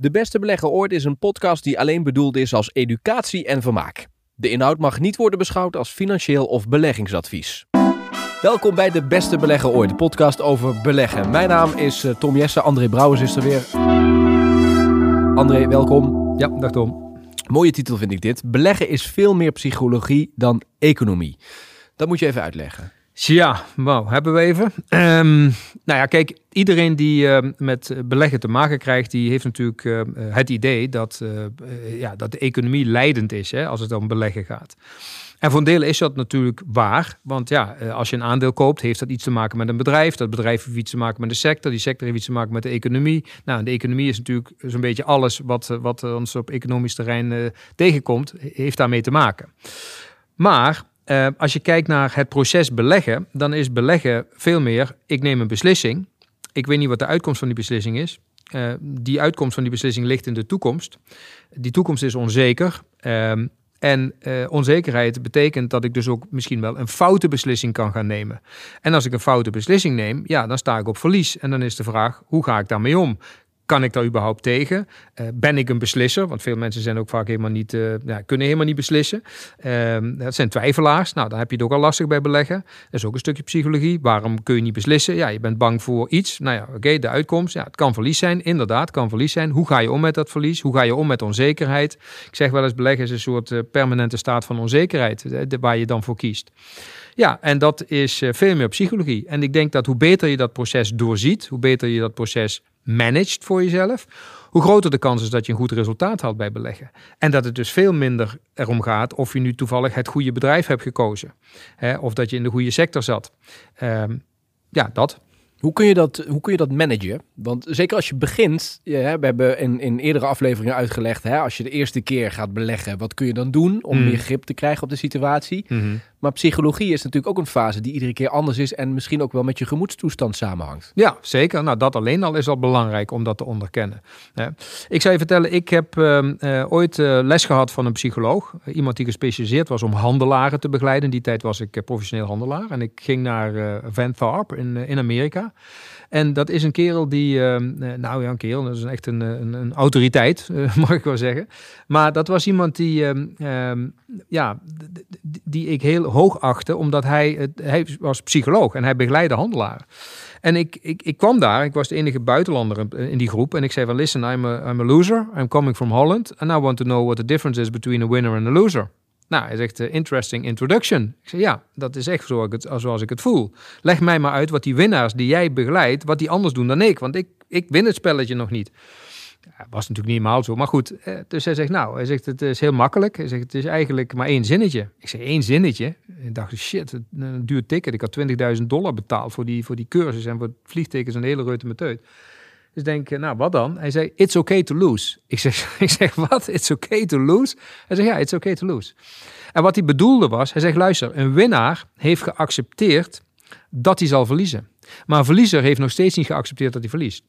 De Beste Belegger Ooit is een podcast die alleen bedoeld is als educatie en vermaak. De inhoud mag niet worden beschouwd als financieel of beleggingsadvies. Welkom bij De Beste Belegger Ooit, de podcast over beleggen. Mijn naam is eh, Tom Jesse, André Brouwers is er weer. André, welkom. Ja, dag Tom. Mooie titel vind ik dit. Beleggen is veel meer psychologie dan economie. Dat moet je even uitleggen. Ja, wauw, hebben we even. Ehm, nou ja, kijk, iedereen die uh, met beleggen te maken krijgt, die heeft natuurlijk uh, het idee dat, uh, ja, dat de economie leidend is hè, als het om beleggen gaat. En voor een deel is dat natuurlijk waar. Want ja, als je een aandeel koopt, heeft dat iets te maken met een bedrijf. Dat bedrijf heeft iets te maken met de sector. Die sector heeft iets te maken met de economie. Nou, de economie is natuurlijk zo'n beetje alles wat, wat ons op economisch terrein tegenkomt, heeft daarmee te maken. Maar uh, als je kijkt naar het proces beleggen, dan is beleggen veel meer: ik neem een beslissing. Ik weet niet wat de uitkomst van die beslissing is. Uh, die uitkomst van die beslissing ligt in de toekomst. Die toekomst is onzeker. Uh, en uh, onzekerheid betekent dat ik dus ook misschien wel een foute beslissing kan gaan nemen. En als ik een foute beslissing neem, ja, dan sta ik op verlies. En dan is de vraag, hoe ga ik daarmee om? Kan ik daar überhaupt tegen? Uh, ben ik een beslisser? Want veel mensen zijn ook vaak helemaal niet, uh, ja, kunnen helemaal niet beslissen. Uh, dat zijn twijfelaars. Nou, dan heb je het ook al lastig bij beleggen. Dat is ook een stukje psychologie. Waarom kun je niet beslissen? Ja, je bent bang voor iets. Nou ja, oké, de uitkomst. Ja, het kan verlies zijn. Inderdaad, kan verlies zijn. Hoe ga je om met dat verlies? Hoe ga je om met onzekerheid? Ik zeg wel eens, beleggen is een soort eh, permanente staat van onzekerheid. Waar je dan voor kiest. Ja, en dat is veel meer psychologie. En ik denk dat hoe beter je dat proces doorziet, hoe beter je dat proces managed voor jezelf, hoe groter de kans is dat je een goed resultaat haalt bij beleggen. En dat het dus veel minder erom gaat of je nu toevallig het goede bedrijf hebt gekozen. Hè, of dat je in de goede sector zat. Um, ja, dat. Hoe kun, je dat, hoe kun je dat managen? Want zeker als je begint, ja, we hebben in, in eerdere afleveringen uitgelegd, hè, als je de eerste keer gaat beleggen, wat kun je dan doen om mm. meer grip te krijgen op de situatie? Mm -hmm. Maar psychologie is natuurlijk ook een fase die iedere keer anders is en misschien ook wel met je gemoedstoestand samenhangt. Ja, zeker. Nou, dat alleen al is al belangrijk om dat te onderkennen. Ik zou je vertellen, ik heb uh, uh, ooit uh, les gehad van een psycholoog. Iemand die gespecialiseerd was om handelaren te begeleiden. In die tijd was ik professioneel handelaar. En ik ging naar Van Tharp in, in Amerika. En dat is een kerel die, uh, nou ja, een kerel, dat is echt een, een, een autoriteit, uh, mag ik wel zeggen. Maar dat was iemand die, uh, ja, die ik heel hoog achtte, omdat hij, hij was psycholoog en hij begeleidde handelaren. En ik, ik, ik kwam daar, ik was de enige buitenlander in die groep. En ik zei van, listen, I'm a, I'm a loser. I'm coming from Holland. And I want to know what the difference is between a winner and a loser. Nou, hij zegt, uh, interesting introduction. Ik zeg, ja, dat is echt zoals ik, het, ik het voel. Leg mij maar uit wat die winnaars die jij begeleidt, wat die anders doen dan ik. Want ik, ik win het spelletje nog niet. Ja, was natuurlijk niet helemaal zo, maar goed. Eh, dus hij zegt, nou, hij zegt, het is heel makkelijk. Hij zegt, het is eigenlijk maar één zinnetje. Ik zeg, één zinnetje? Ik dacht, shit, een duur ticket. Ik had 20.000 dollar betaald voor die, voor die cursus en voor vliegtekens en de hele reute meteut. Dus denk, nou wat dan? Hij zei, it's okay to lose. Ik zeg, ik zeg wat? It's okay to lose? Hij zegt, ja, it's okay to lose. En wat hij bedoelde was, hij zegt, luister, een winnaar heeft geaccepteerd dat hij zal verliezen. Maar een verliezer heeft nog steeds niet geaccepteerd dat hij verliest.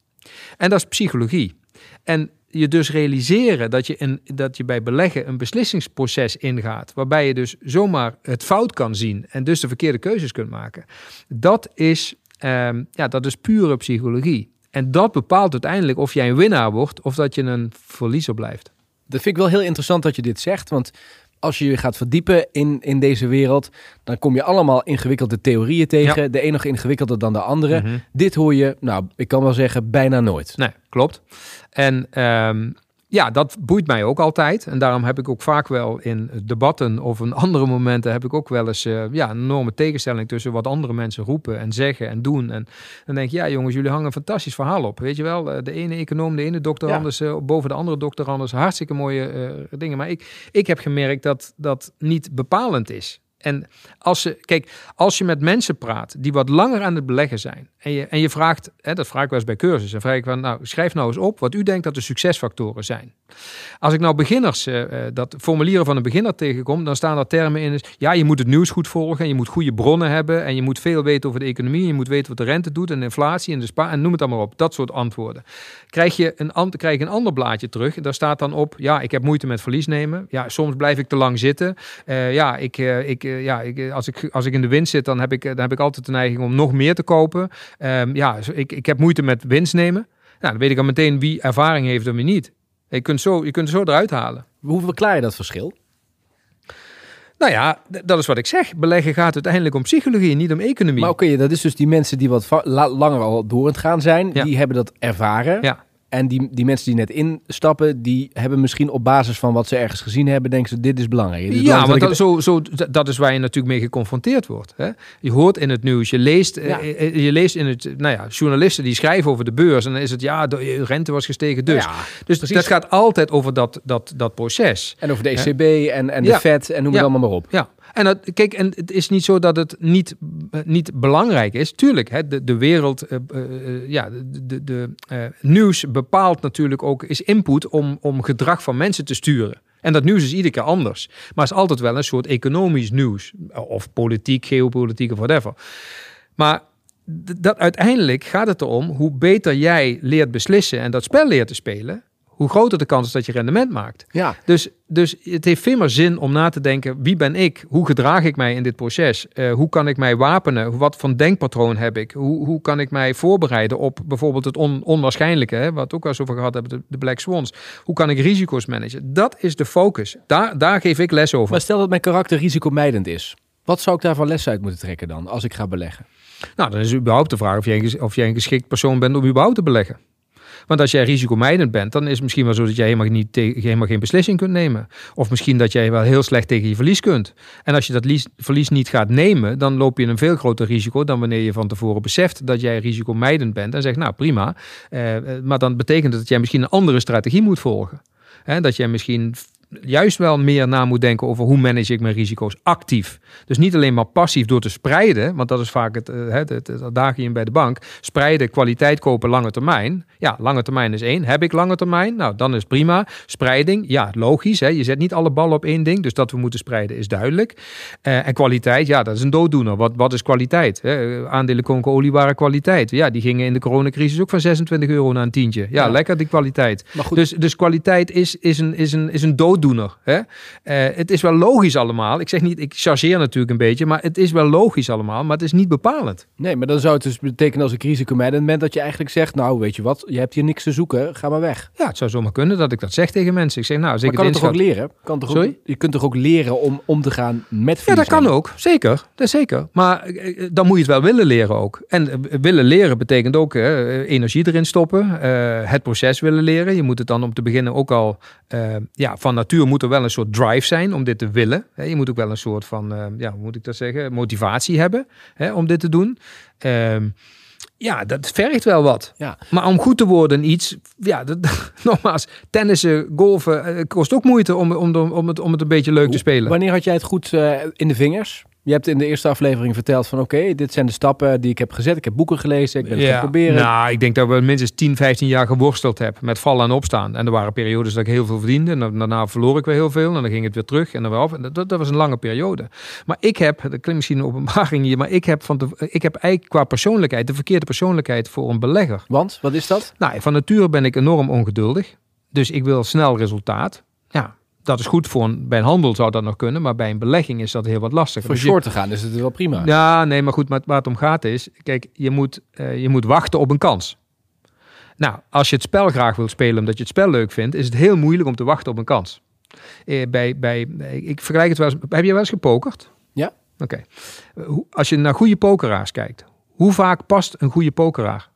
En dat is psychologie. En je dus realiseren dat je, in, dat je bij beleggen een beslissingsproces ingaat, waarbij je dus zomaar het fout kan zien en dus de verkeerde keuzes kunt maken. Dat is, um, ja, dat is pure psychologie. En dat bepaalt uiteindelijk of jij een winnaar wordt of dat je een verliezer blijft. Dat vind ik wel heel interessant dat je dit zegt, want als je je gaat verdiepen in, in deze wereld, dan kom je allemaal ingewikkelde theorieën tegen. Ja. De ene nog ingewikkelder dan de andere. Mm -hmm. Dit hoor je, nou, ik kan wel zeggen, bijna nooit. Nee, klopt. En um, ja, dat boeit mij ook altijd. En daarom heb ik ook vaak wel in debatten of in andere momenten heb ik ook wel eens uh, ja, een enorme tegenstelling tussen wat andere mensen roepen en zeggen en doen. En dan denk ik, ja jongens, jullie hangen een fantastisch verhaal op. Weet je wel, de ene econoom, de ene dokter ja. anders uh, boven de andere dokter anders. Hartstikke mooie uh, dingen. Maar ik, ik heb gemerkt dat dat niet bepalend is. En als, je, kijk, als je met mensen praat die wat langer aan het beleggen zijn. En je, en je vraagt, hè, dat vraag ik wel eens bij cursussen. vraag ik van, nou, schrijf nou eens op wat u denkt dat de succesfactoren zijn. Als ik nou beginners, uh, dat formulieren van een beginner tegenkom, dan staan er termen in. Ja, je moet het nieuws goed volgen. En je moet goede bronnen hebben. En je moet veel weten over de economie. Je moet weten wat de rente doet en inflatie en de spa. En noem het maar op. Dat soort antwoorden. Krijg je een, krijg je een ander blaadje terug. Daar staat dan op, ja, ik heb moeite met verlies nemen. Ja, soms blijf ik te lang zitten. Uh, ja, ik, ik ja, ik, als, ik, als ik in de winst zit, dan heb ik, dan heb ik altijd de neiging om nog meer te kopen. Um, ja, ik, ik heb moeite met winst nemen. Nou, dan weet ik al meteen wie ervaring heeft en wie niet. Je kunt, zo, je kunt zo eruit halen. Hoe verklaar je dat verschil? Nou ja, dat is wat ik zeg. Beleggen gaat uiteindelijk om psychologie, niet om economie. Maar oké, dat is dus die mensen die wat langer al door het gaan zijn, Ja. die hebben dat ervaren. Ja. En die, die mensen die net instappen, die hebben misschien op basis van wat ze ergens gezien hebben, denken ze, dit is belangrijk. Dit is Ja, want dat zo, zo, dat is waar je natuurlijk mee geconfronteerd wordt. Hè? Je hoort in het nieuws, je leest, Ja. eh, eh, je leest in het, nou ja, journalisten die schrijven over de beurs en dan is het ja, de rente was gestegen dus. Ja, dus precies. dat gaat altijd over dat, dat, dat proces. En over de ECB en, en de Ja. Fed en noem het allemaal maar op. Ja, en dat, kijk, en het is niet zo dat het niet, eh, niet belangrijk is. Tuurlijk, hè, de, de wereld, eh, ja, de, de, nieuws bepaalt natuurlijk ook, is input om, om gedrag van mensen te sturen. En dat nieuws is iedere keer anders. Maar het is altijd wel een soort economisch nieuws. Of politiek, geopolitiek of whatever. Maar dat, uiteindelijk gaat het erom hoe beter jij leert beslissen en dat spel leert te spelen, hoe groter de kans is dat je rendement maakt. Ja, Dus, dus het heeft veel meer zin om na te denken: wie ben ik? Hoe gedraag ik mij in dit proces? Eh, hoe kan ik mij wapenen? Wat voor denkpatroon heb ik? Hoe, hoe kan ik mij voorbereiden op bijvoorbeeld het on, onwaarschijnlijke, hè, wat ook wel eens over gehad hebben, de, de Black Swans? Hoe kan ik risico's managen? Dat is de focus. Daar, daar geef ik les over. maar stel dat mijn karakter risicomijdend is. Wat zou ik daarvan les uit moeten trekken dan, als ik ga beleggen? Nou, dan is überhaupt de vraag of jij, of jij een geschikt persoon bent om überhaupt te beleggen. Want als jij risicomijdend bent, dan is het misschien wel zo dat jij helemaal, niet helemaal geen beslissing kunt nemen. Of misschien dat jij wel heel slecht tegen je verlies kunt. En als je dat lies- verlies niet gaat nemen, dan loop je een veel groter risico dan wanneer je van tevoren beseft dat jij risicomijdend bent. En zegt, nou prima. Eh, eh, maar dan betekent het dat jij misschien een andere strategie moet volgen. Hè, dat jij misschien juist wel meer na moet denken over hoe manage ik mijn risico's actief. Dus niet alleen maar passief door te spreiden, want dat is vaak het, eh, het, het, het adagium bij de bank. Spreiden, kwaliteit kopen, lange termijn. Ja, lange termijn is één. Heb ik lange termijn? Nou, dan is prima. Spreiding, ja, logisch. Hè? Je zet niet alle ballen op één ding, dus dat we moeten spreiden is duidelijk. Eh, en kwaliteit, ja, dat is een dooddoener. Wat, wat is kwaliteit? Hè? Aandelen Conco-olie waren kwaliteit. Ja, die gingen in de coronacrisis ook van 26 euro naar een tientje. Ja, Ja. lekker die kwaliteit. Maar goed, Dus, dus kwaliteit is, is, een, is, een, is een dooddoener. Hè? Eh, het is wel logisch allemaal. Ik zeg niet, ik chargeer natuurlijk een beetje, maar het is wel logisch allemaal, maar het is niet bepalend. nee, maar dan zou het dus betekenen als ik risicomijdend ben, dat je eigenlijk zegt, nou weet je wat, je hebt hier niks te zoeken, ga maar weg. Ja, het zou zomaar kunnen dat ik dat zeg tegen mensen. Ik zeg, nou, ik kan het toch ook leren? Kan toch ook, je kunt toch ook leren om om te gaan met Ja, dat kan ook. Zeker. Dat zeker. Maar eh, eh, dan moet je het wel willen leren ook. En willen leren betekent ook energie erin stoppen. het proces willen leren. Je moet het dan om te beginnen ook al... ja, van natuur moet er wel een soort drive zijn om dit te willen. Je moet ook wel een soort van, eh, ja, hoe moet ik dat zeggen? Motivatie hebben hè, om dit te doen. Ehm, ja, dat vergt wel wat. Ja. Maar om goed te worden in iets, ja, dat, nogmaals, tennissen, golfen, eh, kost ook moeite om, om, om, het, om het een beetje leuk te spelen. Wanneer had jij het goed eh, in de vingers? Je hebt in de eerste aflevering verteld van oké, dit zijn de stappen die ik heb gezet. Ik heb boeken gelezen, ik ben het gaan proberen. Nou, ik denk dat we minstens 10, 15 jaar geworsteld hebben met vallen en opstaan. En er waren periodes dat ik heel veel verdiende. En daarna verloor ik weer heel veel. En dan ging het weer terug en dan weer af. En dat, dat was een lange periode. Maar ik heb, dat klinkt misschien een openbaring hier, maar ik heb, van de, ik heb eigenlijk qua persoonlijkheid de verkeerde persoonlijkheid voor een belegger. Want, wat is dat? Nou, van nature ben ik enorm ongeduldig. Dus ik wil snel resultaat. Ja, dat is goed voor een, bij een handel zou dat nog kunnen. Maar bij een belegging is dat heel wat lastiger. Voor Dus short te gaan is het wel prima. ja, nee, maar goed, maar waar het om gaat is, kijk, je moet, eh, je moet wachten op een kans. Nou, als je het spel graag wilt spelen omdat je het spel leuk vindt, is het heel moeilijk om te wachten op een kans. Eh, bij, bij, ik vergelijk het wel eens, heb je wel eens gepokerd? Ja. Oké. Eh, Als je naar goede pokeraars kijkt, hoe vaak past een goede pokeraar?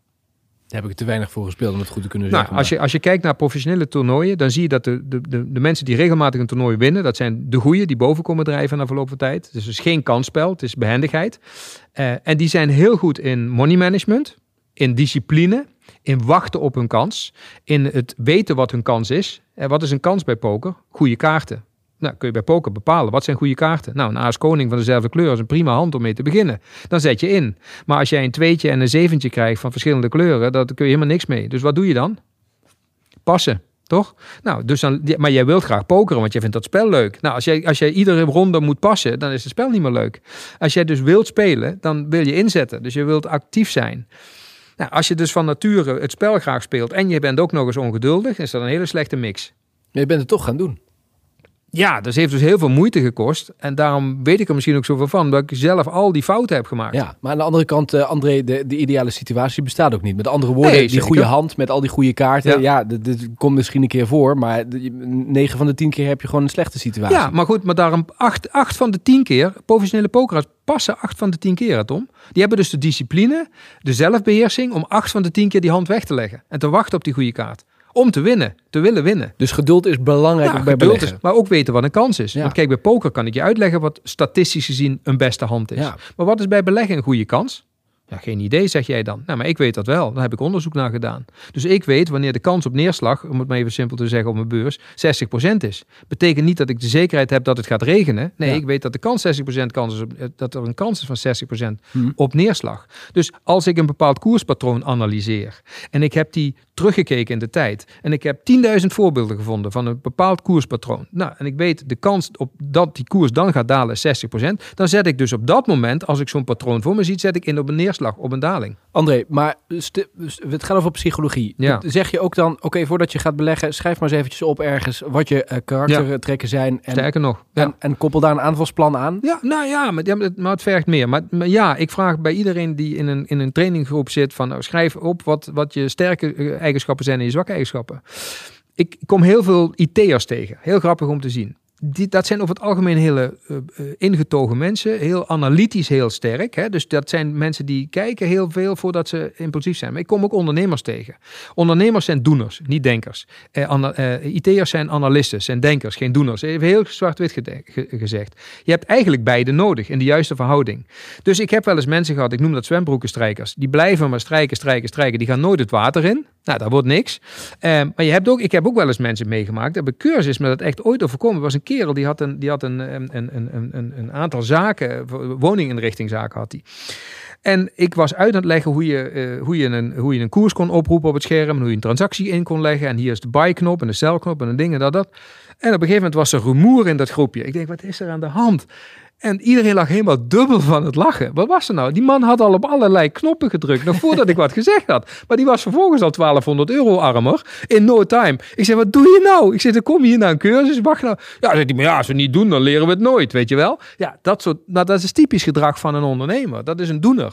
Daar heb ik te weinig voor gespeeld om het goed te kunnen Nou, zeggen. als je, als je kijkt naar professionele toernooien, dan zie je dat de, de, de, de mensen die regelmatig een toernooi winnen, dat zijn de goeie die boven komen drijven na verloop van tijd. Dus het is geen kansspel, het is behendigheid. Eh, en die zijn heel goed in money management, in discipline, in wachten op hun kans, in het weten wat hun kans is. En wat is een kans bij poker? Goede kaarten. Nou, kun je bij poker bepalen. Wat zijn goede kaarten? Nou, een aas koning van dezelfde kleur is een prima hand om mee te beginnen. Dan zet je in. Maar als jij een tweetje en een zeventje krijgt van verschillende kleuren, dan kun je helemaal niks mee. Dus wat doe je dan? Passen. Toch? Nou, dus dan, maar jij wilt graag pokeren, want jij vindt dat spel leuk. Nou, als jij, als jij iedere ronde moet passen, dan is het spel niet meer leuk. Als jij dus wilt spelen, dan wil je inzetten. Dus je wilt actief zijn. Nou, als je dus van nature het spel graag speelt en je bent ook nog eens ongeduldig, is dat een hele slechte mix. Maar je bent het toch gaan doen. Ja, dat heeft dus heel veel moeite gekost. En daarom weet ik er misschien ook zoveel van. Dat ik zelf al die fouten heb gemaakt. Ja, maar aan de andere kant, uh, André, de, de ideale situatie bestaat ook niet. Met andere woorden, Nee, die zeker. goede hand met al die goede kaarten. Ja, Ja. dit, dit komt misschien een keer voor. Maar 9 van de 10 keer heb je gewoon een slechte situatie. Ja, maar goed, maar daarom acht, acht van de tien keer, professionele pokeraars passen acht van de tien keer, hè, Tom. Die hebben dus de discipline, de zelfbeheersing om acht van de tien keer die hand weg te leggen. En te wachten op die goede kaart. Om te winnen, te willen winnen. Dus geduld is belangrijk bij geduld beleggen. is, maar ook weten wat een kans is. Ja. Want kijk, bij poker kan ik je uitleggen wat statistisch gezien een beste hand is. Ja. Maar wat is bij beleggen een goede kans? Ja, geen idee, zeg jij dan. Nou, maar ik weet dat wel. Daar heb ik onderzoek naar gedaan. Dus ik weet wanneer de kans op neerslag, om het maar even simpel te zeggen op mijn beurs, 60% is. Betekent niet dat ik de zekerheid heb dat het gaat regenen. Nee, Ja. ik weet dat de kans 60% kans is op, eh, dat er een kans is van 60% Hm. op neerslag. Dus als ik een bepaald koerspatroon analyseer en ik heb die teruggekeken in de tijd en ik heb 10.000 voorbeelden gevonden van een bepaald koerspatroon. Nou, en ik weet de kans op dat die koers dan gaat dalen is 60%, dan zet ik dus op dat moment, als ik zo'n patroon voor me zie, zet ik in op een neerslag, op een daling. André, maar het gaat over psychologie. Ja. Zeg je ook dan, oké, voordat je gaat beleggen, schrijf maar eens eventjes op ergens wat je eh, karaktertrekken zijn. En, Sterker nog. Ja. en, en koppel daar een aanvalsplan aan. Ja, nou ja, maar, het- maar het vergt meer. Maar, maar ja, ik vraag bij iedereen die in een, in een traininggroep zit van nou, schrijf op wat, wat je sterke eh, eigenschappen zijn en je zwakke eigenschappen. Ik kom heel veel IT'ers tegen. Heel grappig om te zien. Dat zijn over het algemeen hele eh, eh, ingetogen mensen, heel analytisch heel sterk. Hè? Dus dat zijn mensen die kijken heel veel voordat ze impulsief zijn. Maar ik kom ook ondernemers tegen. Ondernemers zijn doeners, niet denkers. Ana- eh, IT'ers zijn analisten, zijn denkers, geen doeners. Even heel zwart-wit gezegd. Je hebt eigenlijk beide nodig in de juiste verhouding. Dus ik heb wel eens mensen gehad, ik noem dat zwembroekenstrijkers. Die blijven maar strijken, strijken, strijken. Die gaan nooit het water in. Nou, dat wordt niks. Maar je hebt ook, ik heb ook wel eens mensen meegemaakt. Heb een cursus met dat echt ooit overkomen. Er was een kerel die had een, die had een, een, een, een, een, aantal zaken, woninginrichtingzaken had hij. En ik was uit aan het leggen hoe je, eh, hoe, je een, hoe je een koers kon oproepen op het scherm. En hoe je een transactie in kon leggen. En hier is de buy-knop en de sell-knop en een ding en dat, dat. En op een gegeven moment was er rumoer in dat groepje. Ik denk, wat is er aan de hand? En iedereen lag helemaal dubbel van het lachen. Wat was er nou? Die man had al op allerlei knoppen gedrukt, nog voordat ik wat gezegd had. Maar die was vervolgens al 1200 euro armer, in no time. Ik zei, wat doe je nou? Ik zeg, dan kom je hier naar een cursus, wacht nou. Ja, zegt hij, maar ja, als we niet doen, dan leren we het nooit, weet je wel? Ja, dat, soort, nou, dat is typisch gedrag van een ondernemer. Dat is een doener.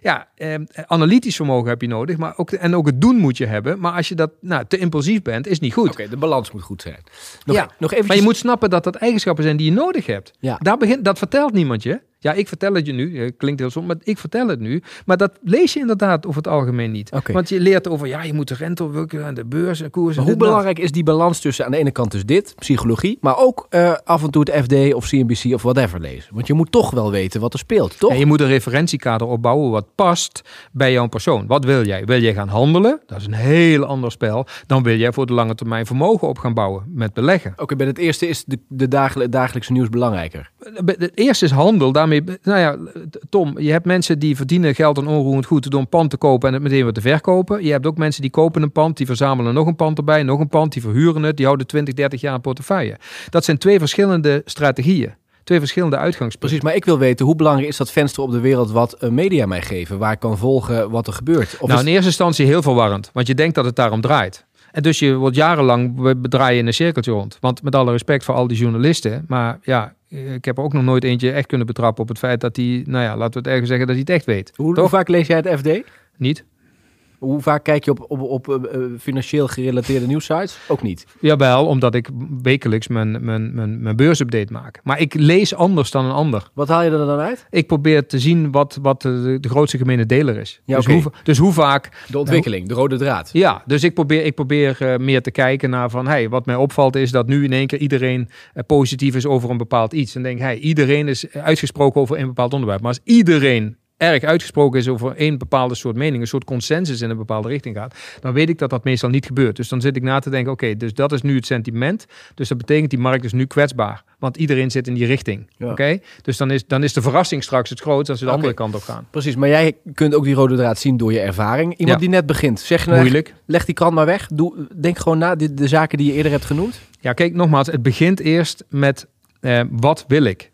Ja, eh, analytisch vermogen heb je nodig, maar ook, en ook het doen moet je hebben. Maar als je dat nou, te impulsief bent, is niet goed. Oké, de balans moet goed zijn. Nog, Ja, nog eventjes... Maar je moet snappen dat dat eigenschappen zijn die je nodig hebt. Ja. Daar begint, dat vertelt niemand je. Ja, ik vertel het je nu. Eh, Klinkt heel soms, maar ik vertel het nu. Maar dat lees je inderdaad over het algemeen niet. Want je leert over, ja, je moet de rente en de beurs en koers. en Maar hoe belangrijk is die balans tussen aan de ene kant dus dit, psychologie, maar ook eh, af en toe het FD of CNBC of whatever lezen? Want je moet toch wel weten wat er speelt, toch? En je moet een referentiekader opbouwen wat past bij jouw persoon. Wat wil jij? Wil jij gaan handelen? Dat is een heel ander spel. Dan wil jij voor de lange termijn vermogen op gaan bouwen met beleggen. Oké, bij het eerste is de, de dagel- dagelijkse nieuws belangrijker. Het eerste is handel. Daarmee, nou ja, Tom, je hebt mensen die verdienen geld aan onroerend goed door een pand te kopen en het meteen weer te verkopen. Je hebt ook mensen die kopen een pand, die verzamelen nog een pand erbij, nog een pand, die verhuren het, die houden 20, 30 jaar een portefeuille. Dat zijn twee verschillende strategieën. Twee verschillende uitgangspunten. Precies, maar ik wil weten hoe belangrijk is dat venster op de wereld wat eh, media mij geven, waar ik kan volgen wat er gebeurt. Of nou, in eerste instantie heel verwarrend, want je denkt dat het daarom draait. En dus je wordt jarenlang be- bedraaien in een cirkeltje rond. Want met alle respect voor al die journalisten, maar ja, ik heb er ook nog nooit eentje echt kunnen betrappen op het feit dat hij, nou ja, laten we het ergens zeggen dat hij het echt weet. hoe, Toch? hoe vaak lees jij het FD? Niet? Hoe vaak kijk je op, op, op eh, eh, financieel gerelateerde nieuwsites? Ook niet. Jawel, omdat ik wekelijks mijn, mijn, mijn, mijn beursupdate maak. Maar ik lees anders dan een ander. Wat haal je er dan uit? Ik probeer te zien wat, wat de, de grootste gemene deler is. Ja, dus, hoe, dus hoe vaak... De ontwikkeling, de rode draad. Ja, dus ik probeer, ik probeer eh, meer te kijken naar van... Hey, wat mij opvalt is dat nu in één keer iedereen positief is over een bepaald iets. En denk, hey, iedereen is uitgesproken over een bepaald onderwerp. Maar als iedereen erg uitgesproken is over één bepaalde soort mening, een soort consensus in een bepaalde richting gaat, dan weet ik dat dat meestal niet gebeurt. Dus dan zit ik na te denken, oké, dus dat is nu het sentiment. Dus dat betekent die markt is nu kwetsbaar, want iedereen zit in die richting. Ja. Oké, dus dan is, dan is de verrassing straks het grootst als we de andere kant op gaan. Precies, maar jij kunt ook die rode draad zien door je ervaring. Iemand Ja. die net begint, zeg je nou echt, Moeilijk. leg die krant maar weg. Doe, denk gewoon na, de, de zaken die je eerder hebt genoemd. Ja, kijk, nogmaals, het begint eerst met Eh, wat wil ik?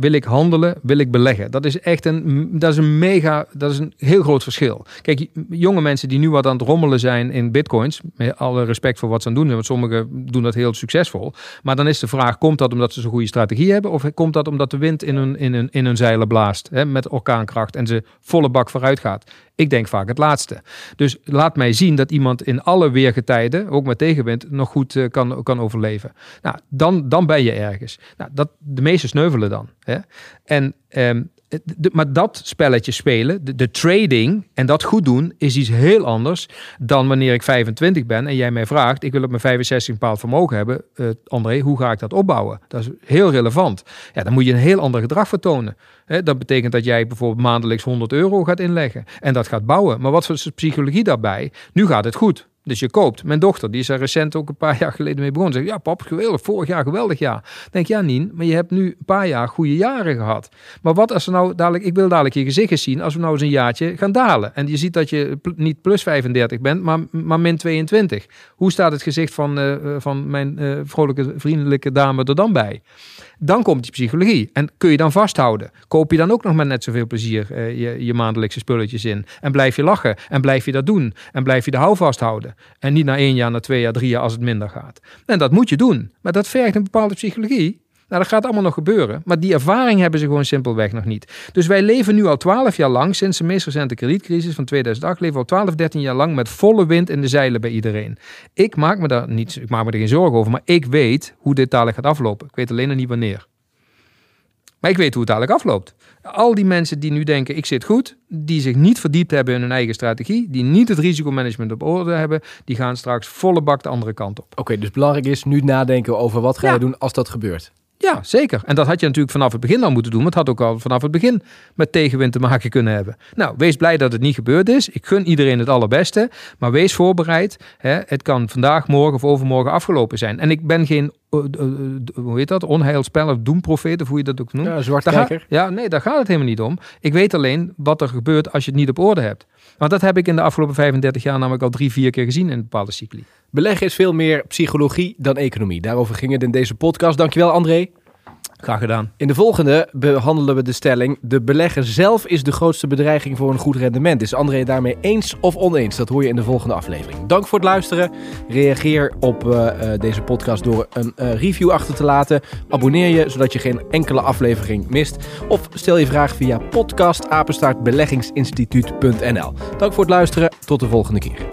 Wil ik handelen? Wil ik beleggen? Dat is echt een, dat is een mega, dat is een heel groot verschil. Kijk, jonge mensen die nu wat aan het rommelen zijn in bitcoins, met alle respect voor wat ze aan doen, want sommigen doen dat heel succesvol. Maar dan is de vraag, komt dat omdat ze zo'n goede strategie hebben? Of komt dat omdat de wind in hun, in hun, in hun zeilen blaast hè, met orkaankracht en ze volle bak vooruit gaat? Ik denk vaak het laatste. Dus laat mij zien dat iemand in alle weergetijden, ook met tegenwind, nog goed uh, kan, kan overleven. Nou, dan, dan ben je ergens. Nou, dat, de meeste sneuvelen dan. Hè? En um, de, maar dat spelletje spelen, de, trading en dat goed doen, is iets heel anders dan wanneer ik 25 ben en jij mij vraagt: ik wil op mijn 65 een bepaald vermogen hebben. Uh, André, hoe ga ik dat opbouwen? Dat is heel relevant. Ja, dan moet je een heel ander gedrag vertonen. Dat betekent dat jij bijvoorbeeld maandelijks 100 euro gaat inleggen en dat gaat bouwen. Maar wat voor psychologie daarbij? Nu gaat het goed. Dus je koopt. Mijn dochter, die is er recent ook een paar jaar geleden mee begonnen. Zegt, ja pap, geweldig, vorig jaar geweldig jaar. denk, ja Nien, maar je hebt nu een paar jaar goede jaren gehad. Maar wat als er nou dadelijk, ik wil dadelijk je gezicht zien, als we nou eens een jaartje gaan dalen. En je ziet dat je niet plus 35 bent, maar, maar min 22. Hoe staat het gezicht van, uh, van mijn uh, vrolijke, vriendelijke dame er dan bij? Dan komt die psychologie. En kun je dan vasthouden? Koop je dan ook nog met net zoveel plezier uh, je, je maandelijkse spulletjes in? En blijf je lachen? En blijf je dat doen? En blijf je de houvast houden? En niet na één jaar, na twee jaar, drie jaar als het minder gaat. En dat moet je doen. Maar dat vergt een bepaalde psychologie. Nou, dat gaat allemaal nog gebeuren. Maar die ervaring hebben ze gewoon simpelweg nog niet. Dus wij leven nu al 12 jaar lang, sinds de meest recente kredietcrisis van 2008, leven we al 12, 13 jaar lang met volle wind in de zeilen bij iedereen. Ik maak me daar niet, ik maak me er geen zorgen over, maar ik weet hoe dit dadelijk gaat aflopen. Ik weet alleen nog niet wanneer. Maar ik weet hoe het dadelijk afloopt. Al die mensen die nu denken, ik zit goed, die zich niet verdiept hebben in hun eigen strategie, die niet het risicomanagement op orde hebben, die gaan straks volle bak de andere kant op. Oké, dus belangrijk is nu nadenken over wat ga je doen als dat gebeurt. Ja, zeker. En dat had je natuurlijk vanaf het begin al moeten doen. Want het had ook al vanaf het begin met tegenwind te maken kunnen hebben. Nou, wees blij dat het niet gebeurd is. Ik gun iedereen het allerbeste. Maar wees voorbereid. Hè. Het kan vandaag, morgen of overmorgen afgelopen zijn. En ik ben geen hoe heet dat, onheilspel of doemprofeet, of hoe je dat ook noemt. Ja, zwartkijker. Ja, nee, daar gaat het helemaal niet om. Ik weet alleen wat er gebeurt als je het niet op orde hebt. Want dat heb ik in de afgelopen 35 jaar namelijk al drie, vier keer gezien in bepaalde cycli. Beleggen is veel meer psychologie dan economie. Daarover ging het in deze podcast. Dankjewel André. Graag gedaan. In de volgende behandelen we de stelling: de belegger zelf is de grootste bedreiging voor een goed rendement. Is André daarmee eens of oneens? Dat hoor je in de volgende aflevering. Dank voor het luisteren. Reageer op uh, deze podcast door een uh, review achter te laten. Abonneer je zodat je geen enkele aflevering mist. Of stel je vraag via podcastapenstaartbeleggingsinstituut.nl. Dank voor het luisteren. Tot de volgende keer.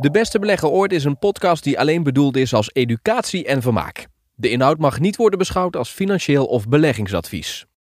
De Beste Belegger Ooit is een podcast die alleen bedoeld is als educatie en vermaak. De inhoud mag niet worden beschouwd als financieel of beleggingsadvies.